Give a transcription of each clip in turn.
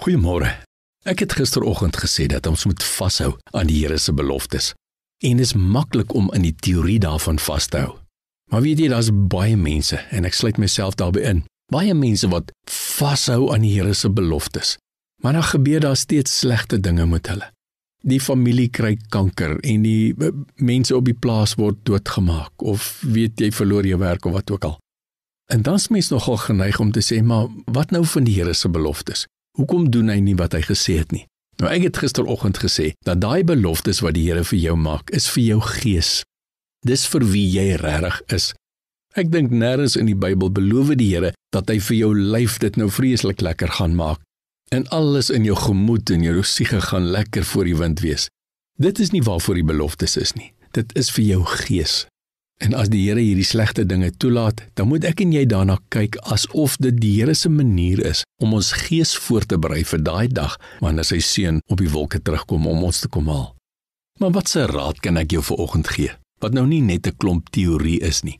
Goeiemôre. Ek het gisteroggend gesê dat ons moet vashou aan die Here se beloftes. En dit is maklik om in die teorie daarvan vas te hou. Maar weet jy, daar's baie mense en ek sluit myself daarbey in. Baie mense wat vashou aan die Here se beloftes. Maar dan gebeur daar steeds slegte dinge met hulle. Die familie kry kanker en die eh, mense op die plaas word doodgemaak of weet jy verloor jou werk of wat ook al. En dan's mens nogal geneig om te sê, maar wat nou van die Here se beloftes? Hoekom doen hy nie wat hy gesê het nie? Nou ek het gisteroggend gesê dat daai beloftes wat die Here vir jou maak, is vir jou gees. Dis vir wie jy regtig is. Ek dink nêrens in die Bybel beloof die Here dat hy vir jou lyf dit nou vreeslik lekker gaan maak en alles in jou gemoed en jou siege gaan lekker voor die wind wees. Dit is nie waarvoor die beloftes is nie. Dit is vir jou gees. En as die Here hierdie slegte dinge toelaat, dan moet ek en jy daarna kyk asof dit die Here se manier is om ons gees voor te berei vir daai dag wanneer sy seun op die wolke terugkom om ons te kom haal. Maar wat 'n raad kan ek jou vanoggend gee? Wat nou nie net 'n klomp teorie is nie.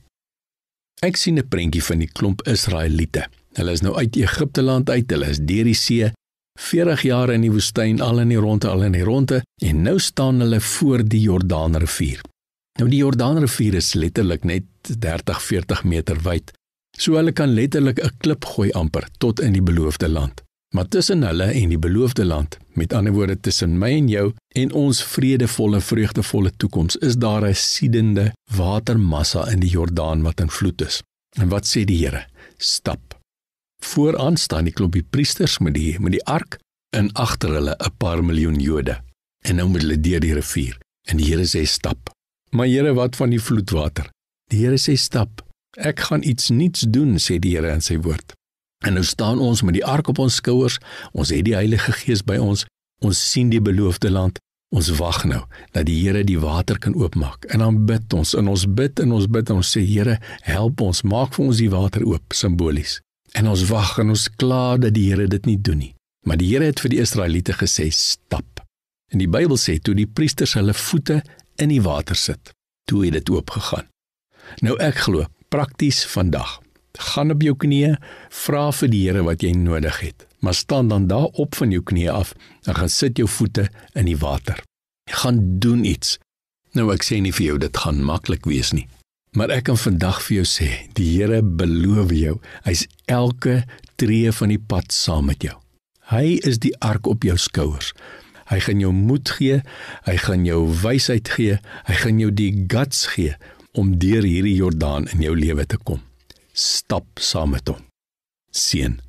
Ek sien 'n prentjie van die klomp Israeliete. Hulle is nou uit Egipte land uit, hulle is deur die see, 40 jaar in die woestyn, al in die ronde, al in die ronde, en nou staan hulle voor die Jordaanrivier. Nou die Jordaanrivier is letterlik net 30-40 meter wyd. So hulle kan letterlik 'n klip gooi amper tot in die beloofde land. Maar tussen hulle en die beloofde land, met ander woorde tussen my en jou en ons vredevolle, vreugdevolle toekoms, is daar 'n siedende watermassa in die Jordaan wat in vloed is. En wat sê die Here? Stap. Vooraan staan die klompie priesters met die met die ark en agter hulle 'n paar miljoen Jode. En nou moet hulle deur die rivier. En die Here sê stap. Maar Here, wat van die vloedwater? Die Here sê stap. Ek gaan iets nuuts doen, sê die Here in sy woord. En nou staan ons met die ark op ons skouers. Ons het die Heilige Gees by ons. Ons sien die beloofde land. Ons wag nou dat die Here die water kan oopmaak. En dan bid ons en ons bid en ons bid en ons sê Here, help ons, maak vir ons die water oop simbolies. En ons wag en ons kla dat die Here dit nie doen nie. Maar die Here het vir die Israeliete gesê stap. En die Bybel sê toe die priesters hulle voete in die water sit. Toe het dit oopgegaan. Nou ek glo, prakties vandag. Gaan op jou knieë, vra vir die Here wat jy nodig het. Maar staan dan daar op van jou knieë af en gaan sit jou voete in die water. Gaan doen iets. Nou ek sê nie vir jou dit gaan maklik wees nie. Maar ek kan vandag vir jou sê, die Here beloof jou, hy's elke tree van die pad saam met jou. Hy is die ark op jou skouers. Hy gaan jou moed gee, hy gaan jou wysheid gee, hy gaan jou die guts gee om deur hierdie Jordaan in jou lewe te kom. Stap saam met hom. Seën